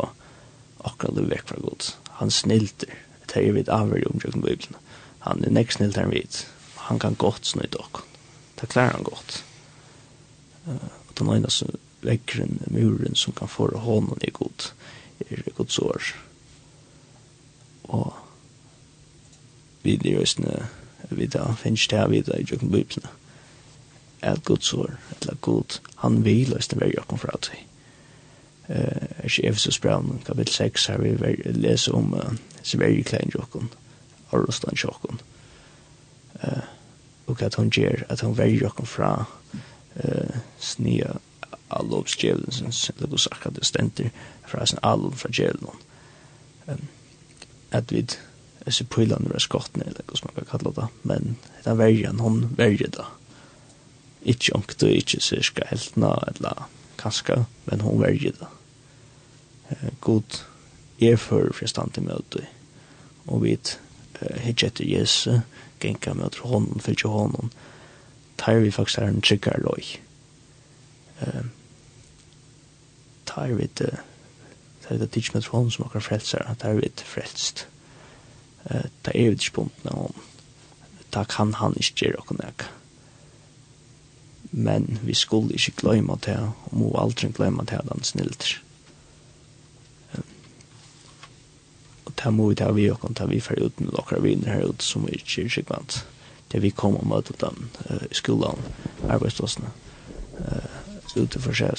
akkurat det vekk fra god. Han snilter, det er vi vidt avhørig omgjøkken Bibelen. Han er nek snilt han vidt. Han kan godt snu i dokken. Det klarer han godt. Uh, og den ene vekkeren, muren som kan få hånden i god. Uh, er Guds år. Og vi er jøsne, vi da finnes det her videre i jøkken biblene, at Guds år, eller Gud, han vil løsne være jøkken fra til. Uh, er ikke Efesus Brown, kapittel 6, her vi leser om uh, Sverige Klein jøkken, Arlostan jøkken. uh, og at hun gjør, at hun verger jøkken fra uh, snia all lovsdjevelsens, eller du sagt at det stender fra sin all fra djevelen. Um, at vi er disse pøylene var skottene, eller hva man kan kalle det, men det er vergen, hun verger det. Ikke ungt og ikke cirka heltene, eller kanska, men hun verger det. Uh, God er for forstand til møte, og vi uh, hittet etter Jesu, genka møter hånden, fyllt hånden, tar vi faktisk her en tryggere loj. Um, tar vi det tar vi det tids med från som åker frelser tar vi det frelst. Uh, tar er vi det spuntna om ta kan han inte göra och nek men vi skulle inte glömma det og må aldri glömma det den snilt och ta må vi ta vi och ta vi för ut med några vinner här ut som vi inte skikvant. Det vi kommer uh, i skolan arbetsplatsen Uh, ute for seg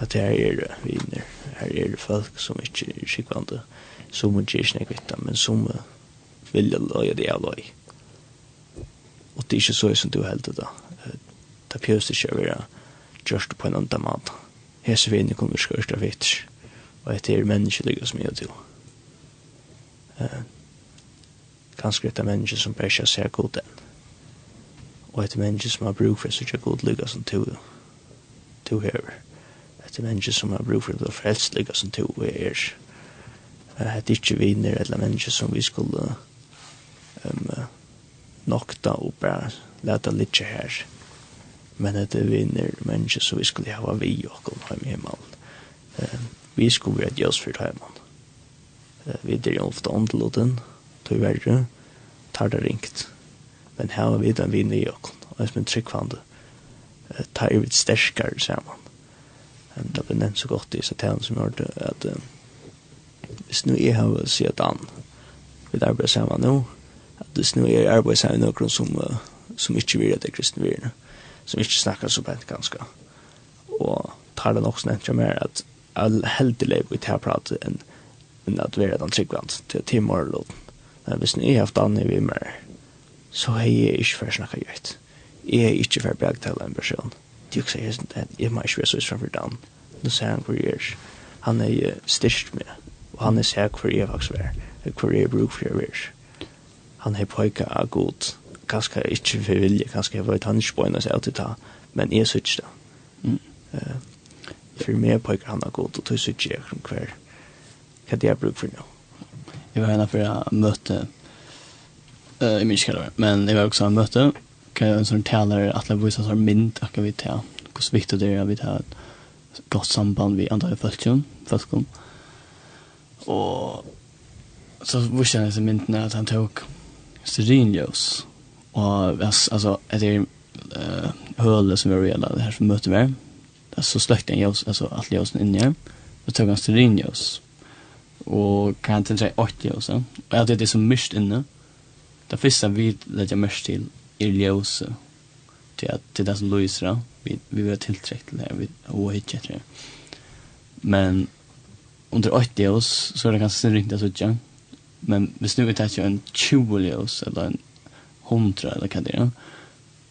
at her er det viner, her er det folk som ikke er skikkvande, som ikke er snakkvitta, men som vil løye det jeg løy. Og det er ikke så som du heldig da. Det pjøst ikke å være gjørst på en andre mat. Hese viner kommer skørst av vitt, og etter er menneskelige som jeg til. jo. Kanskje et av mennesker som bare ikke ser god den. Og et menneske som har bruk for å sitte god lykke som tog jo to hever. Det er mennesker som har brug for det bli frelst, lika som du er. Det er ikke vinner eller mennesker som vi skulle um, nokta og bare leta litt her. Men det er viner mennesker som vi skulle hava vi og kom hjem hjemme. Um, vi skulle være djøs for hjemme. Uh, vi er jo ofte åndelåten, til verre, tar det ringt. Men her har vi den viner i oss, og jeg som en tryggvande ta i vi sterskare saman. Men det ble nevnt så godt i satan som jeg hørte at uh, hvis nu jeg har sier at han vil arbeide saman nå, at hvis nu jeg arbeider saman noen som, uh, som ikke vil at det er kristne vil, som ikke snakker så bent ganske. Og tar det nok snett jeg mer at all heldig leib i til prate enn enn at være den tryggvand til timorlåten. Men hvis nu jeg har haft han vi mer så har jeg ikke først snakket gjøyt jeg er ikke for bjeg til en person. De ikke sier, jeg må ikke være så framfor dem. Nå ser han hvor jeg er. Han er styrst med, og han er sier hvor jeg faktisk er, hvor jeg bruk for jeg er. Han er pojka av god, kanskje ikke for vilje, kanskje jeg vet han ikke på en av seg alltid ta, men jeg synes det. Mm. Uh, for meg pojka han av god, og tog synes jeg hver, hva det er bruk for nå. Jeg var henne for å møte, uh, jeg minns ikke hva det var, men jeg var også møte, en sån talare att lägga vissa sån mynd att vi ta. Hur viktigt det är att vi tar ett gott samband vi andra folkjon, folkjon. Och så visste jag sen mynden att han tog stearinljus. Och alltså att det är eh hålet som vi redan det här som möter vi. Det så släckte en ljus alltså allt ljusen inne. Då tog han stearinljus. Och kan inte säga 80 ljus. Och jag tyckte det är så mycket inne. Det första vi lägger mest till er ljøse til at til det som lyser da. vi, vi vil ha tiltrekt til det vi, har ikke etter det men under 80 ljøs så er det ganske sin riktig suttja men hvis nu vi tar ikke en 20 ljøs eller en 100 eller hva det er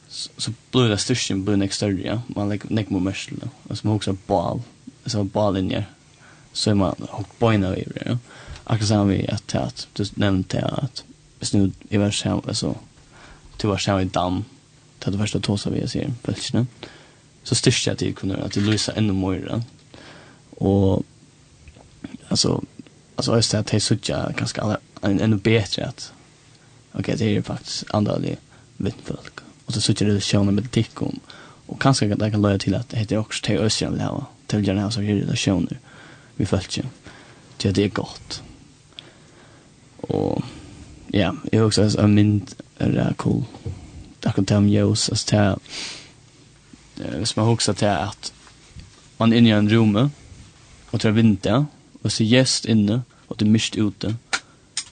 så, så blir det største, blir nek større ja? man legger nek mot mørsel og så man hokser bal så ballinjer så er man hokk boina over ja? akkurat sammen vi at, at du nevnte at hvis nu i vers her så till var sjön i dam till det första tåsa vi ser bälsna så styrste jag till kunde att lösa ännu mer och alltså alltså just det att det såg ganska alla ännu bättre att okej det är ju faktiskt andra det folk och så såg det sjön med tickom. och kanske att kan löja till att det heter också till östra vill ha till gärna så här relationer vi följt ju till det är gott. Och ja jag också en mynd er det cool. Där kan ta mig oss att ta som man också till att man är inne i en rum och det är vinter och så gäst inne och det är mist ute.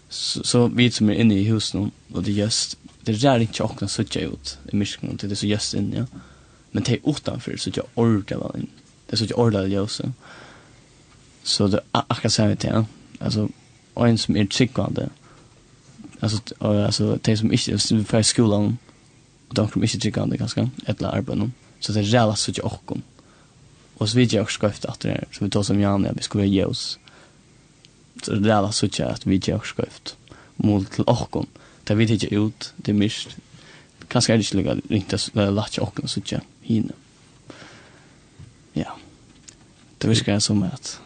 Så, så vi som är inne i huset och det är gäst det är där inte jag kan sitta ut i misken till det är så gäst inne. Ja. Men det är utanför så jag orkar väl in. Det är så jag orkar det också. Så det är akkurat så här till. Alltså en som är tryggande alltså alltså det som inte för skolan och de kommer inte tycka om det ganska ettla arbeten. Så det är jävla så jag och och så vidare jag också efter att det så vi tar som jag vi ska ge oss så det är jävla så jag att vi jag ska efter. Mot till och där vi inte ut. Det mist. Kanske är det inte riktigt så där latch och så jag hinner. Ja. Det viskar som att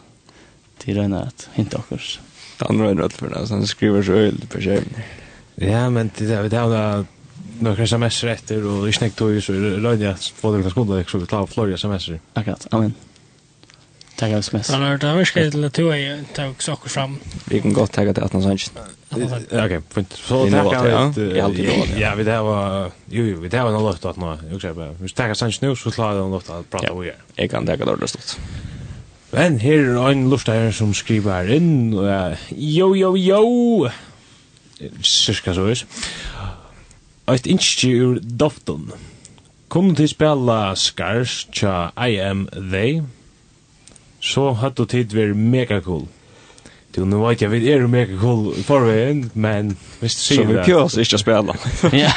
det är en att inte också andra än Rutherford. Alltså han skriver så öl på skärmen. Ja, men det där vi där några semester efter och i snäck tog ju så rönja på den skolan så vi tar Florida semester. Akkurat. Amen. Tack av sms. Han har det verkar till att tog tog saker fram. Vi kan gott tagga det att sanns ja Okej, fint. Så tackar vi. Ja, vi det var jo jo, vi där var något att nå. Jag säger bara, vi tackar sånt nu så klarar det något att prata det. Jag kan tagga det då stort. Men her er en luftar som skriver inn, og uh, jo, jo, jo, cirka så vis. Eit innskje ur Dofton. Kom til spela Skars tja I Am They, så hadde tid vært mega cool. Du, nu vet jeg, vi er mega cool i forveien, men hvis du sier det... Så vi pjøs ikke å spela. Ja.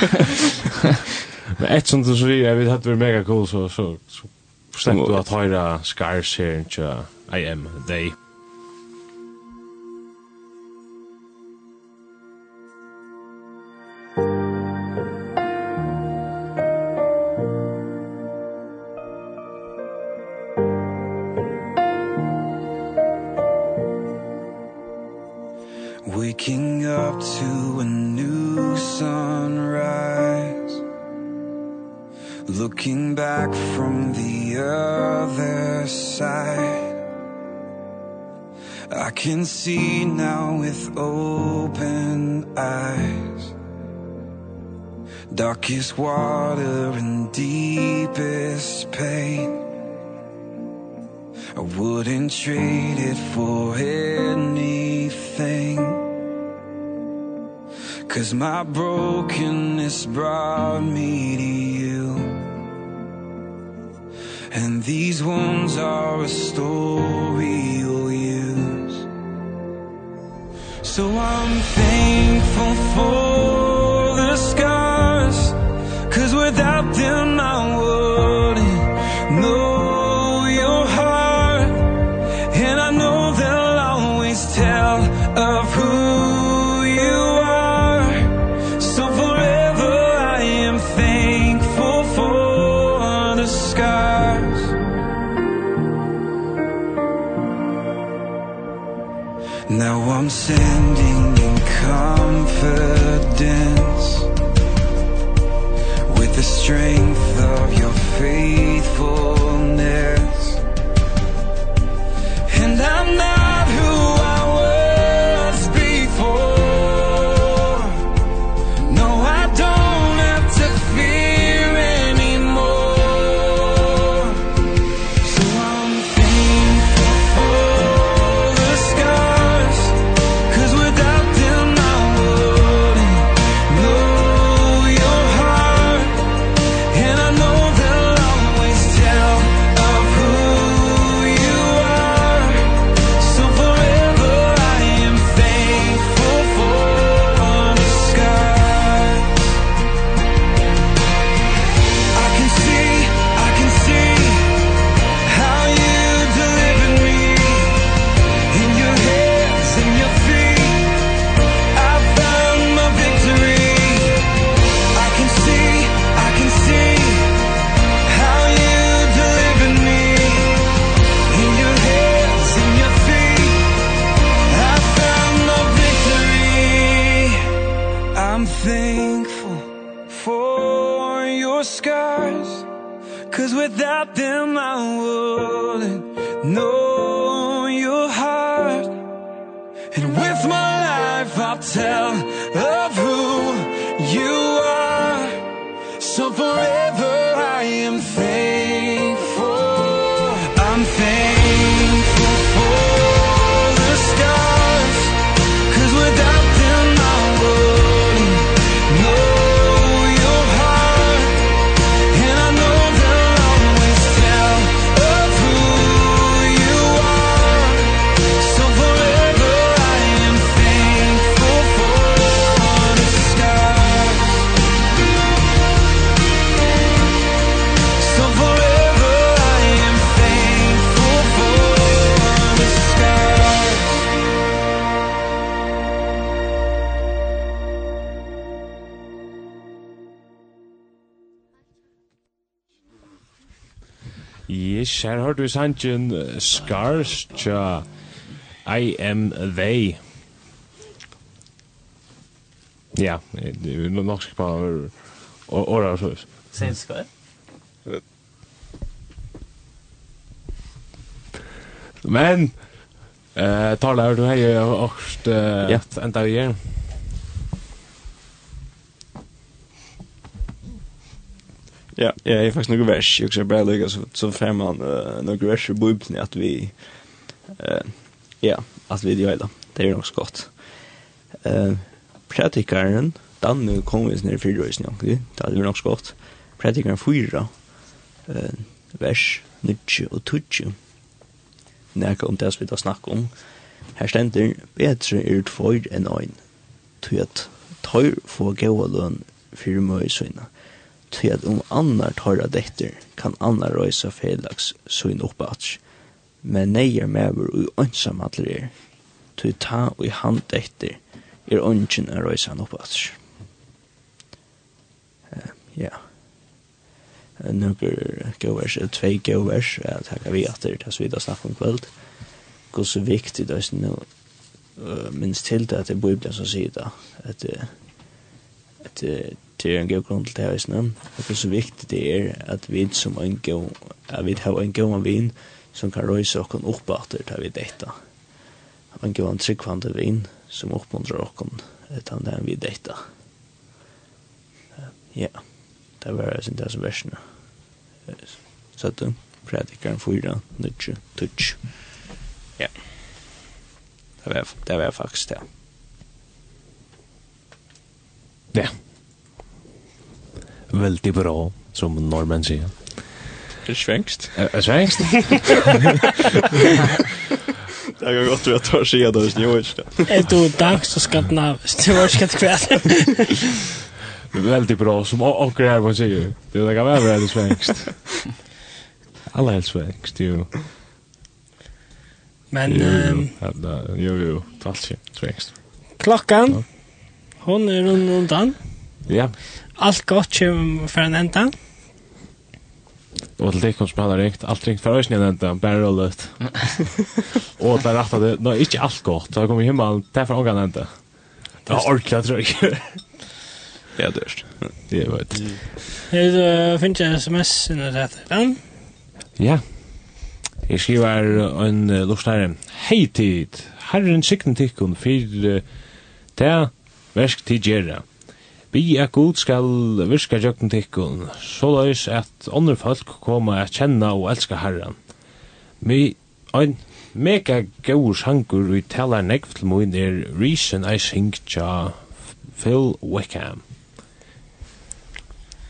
men et som du sier, vi hadde vært mega cool, så, så, så Sett du at høyra skars her, ikke I am, they. darkest water and deepest pain. I wouldn't trade it for anything. Cause my brokenness brought me to you. And these wounds are a story you'll use. So I'm thankful for without them I wouldn't know your heart. And I know they'll always tell of who you are. So forever I am thankful for the scars. Now I'm standing in confidence the strength of your faithfulness. And i'm not Fish, her hørte vi sangen Scars, tja, I am they. Ja, det er jo nok skal bare åra og sånn. Sen skal jeg. Men, eh, taler du hei, og, og, og, og, og, og, Ja, ja, jag är faktiskt några vers. Jag också bara lägga så så fem man uh, några vers i bibeln att vi eh ja, att vi gör det. Det är nog så gott. Eh praktikaren dan nu kommer vi ner för rösen jag. Det är nog skott. Praktikaren fyra. Eh vers nutje och tutje. Näka kom det vi då snackar om. Här ständer bättre ut för en ein. Tøyt tøyr for gåa løn fyrir møy søgna til at om annar tåra dekter kan annar røysa felags søgn oppats, men neier mever ui ønsam atler er, til ta ui hand dekter er ønsken a røysa han oppats. Uh, ja. Nukker gåvers, tvei gåvers, jeg takkar vi at det er tas vidda snakk om kvöld, gos viktig, det er minst til det at det er biblia som sier det, at det er at det er en god grunn til det her. Og det er så viktig det er at vi som en god, at vi har en god vin som kan røyse okken opp etter det vi dette. En god tryggvande vin som oppmuntrar okken etter det vi dette. Ja, det var det det som versene. Så at du, predikeren fyra, nudge, tutsch. Ja, det var, det var faktisk det. Ja. Ja. Veldig bra, som nordmenn sier. Det Er svengst? Er svengst? Det er godt vi at du har sier det, hvis du. Er du dag, så skal den av. Du har ikke kvett. Veldig bra, som åker her, på sier. Det kan være veldig svengst. Alla helst svengst, jo. Men... Jo, jo, jo, jo, jo, jo, jo, jo, jo, jo, jo, jo, Hon er rundt undan. Ja. Alt godt kommer fra en enda. Og til det kom som han har ringt, alt ringt fra øyne en enda, bare rullet. og det er rett at det, nå er ikke alt godt, så jeg kommer hjemme, det er fra ångan enda. Det er ordentlig, jeg tror ikke. Det er dørst. Det er vet. Her du finner jeg sms-en og rett den. Ja. Jeg skriver en uh, lortare. Hei tid, herren sikten tikkun, fyrir uh, det versk til gjerra. Vi er god skal virka jøkken tikkun, så løys at andre folk koma at kjenna og elska herran. Mi, ein mega gaur sangur vi talar negv til moin er Reason I Sing tja Phil Wickham.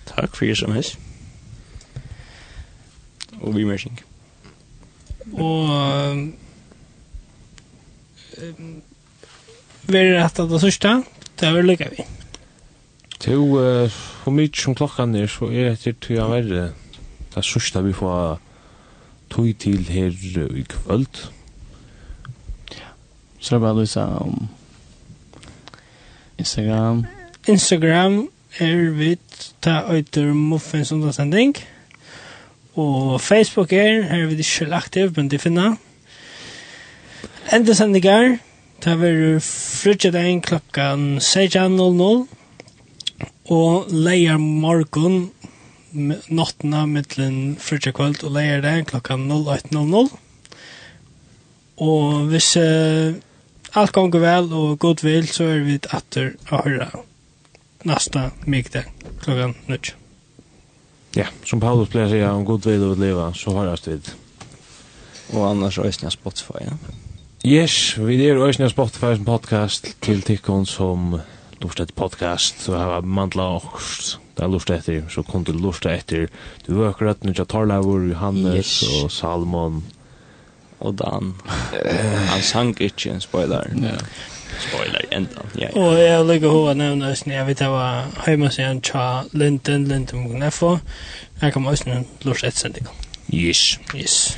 Takk for som hans. Og vi mersing. Og um, um, at at det sørste, det var lykka vi. To, hvor mye som klokkan er, så er det til å være det sørste vi får tog til her i kvöld. Ja. Så det er bare lysa om Instagram. Instagram er vidt ta øyter muffins undersending. Og Facebook er, her er vi ikke aktiv, men det finner. Enda sendinger, Det var frutje den klokkan 16.00 og leier morgon nattna mittlen frutje kvöld og leier det klokkan 08.00 og hvis uh, alt gonger vel og god vil så er vi atter å høre nästa mygde klockan 9. Ja, som Paulus pleier å säga om god vil og leva så hörs vi. Och annars så är Spotify. Ja. Yes, vi er òsne Spotify som podcast til tikkun som lort etter podcast, så har jeg mandla og det er lort etter, så kom du lort etter. Du var akkurat nu tja Tarlavur, Johannes yes. og Salmon. Og Dan. Han sang ikke en spoiler. Ja. Spoiler enda. Ja, ja. Og jeg vil ikke hova nevna òsne, jeg vet jeg var heima siden tja Linden, Linden Mugnefo. Jeg kom òsne lort etter sendingan. Yes. Yes.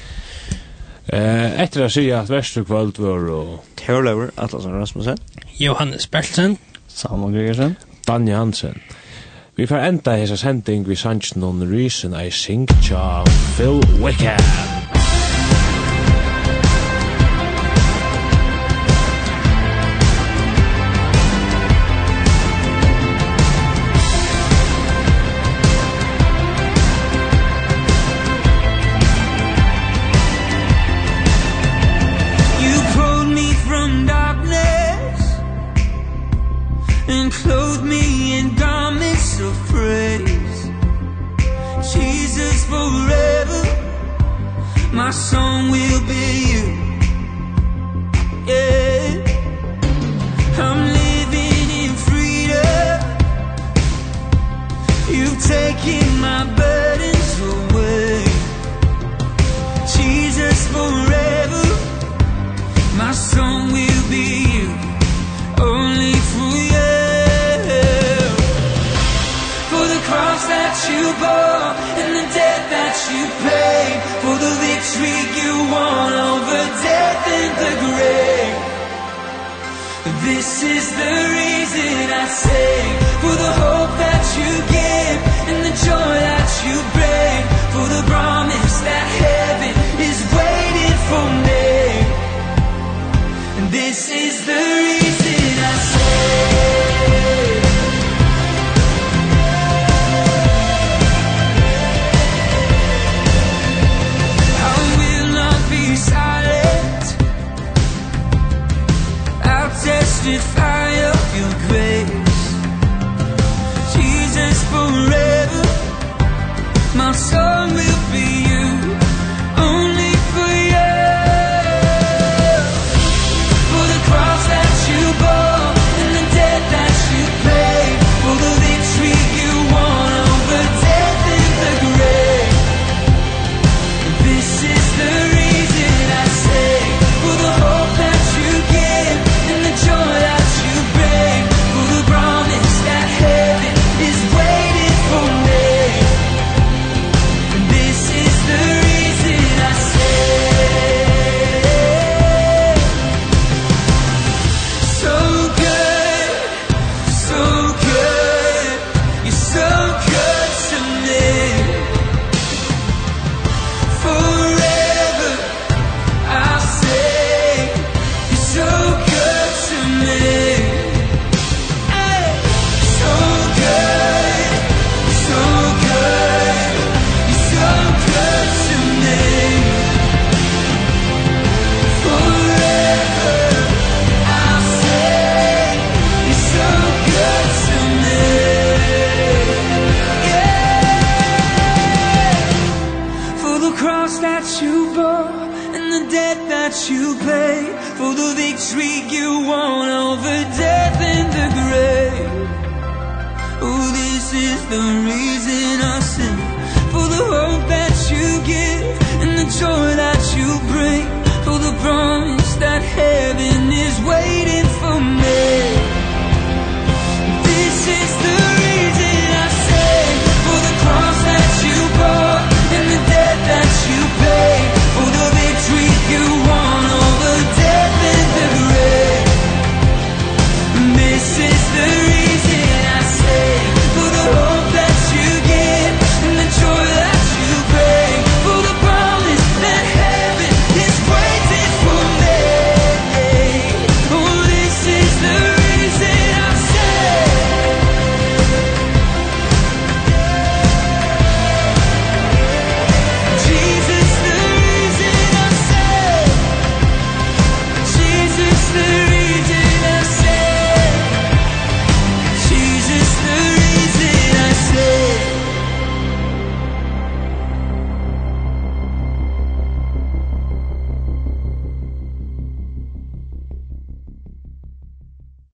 Eh, etter å si at Vestre kvöld var og... Terlauer, Atlasen Rasmussen. Johannes Bertelsen. Samuel Gregersen. Danja Hansen. Vi får enda hesa sending vi sanns on Reason I Sing tja Phil Wickham. is the reason I sing for the hope that you give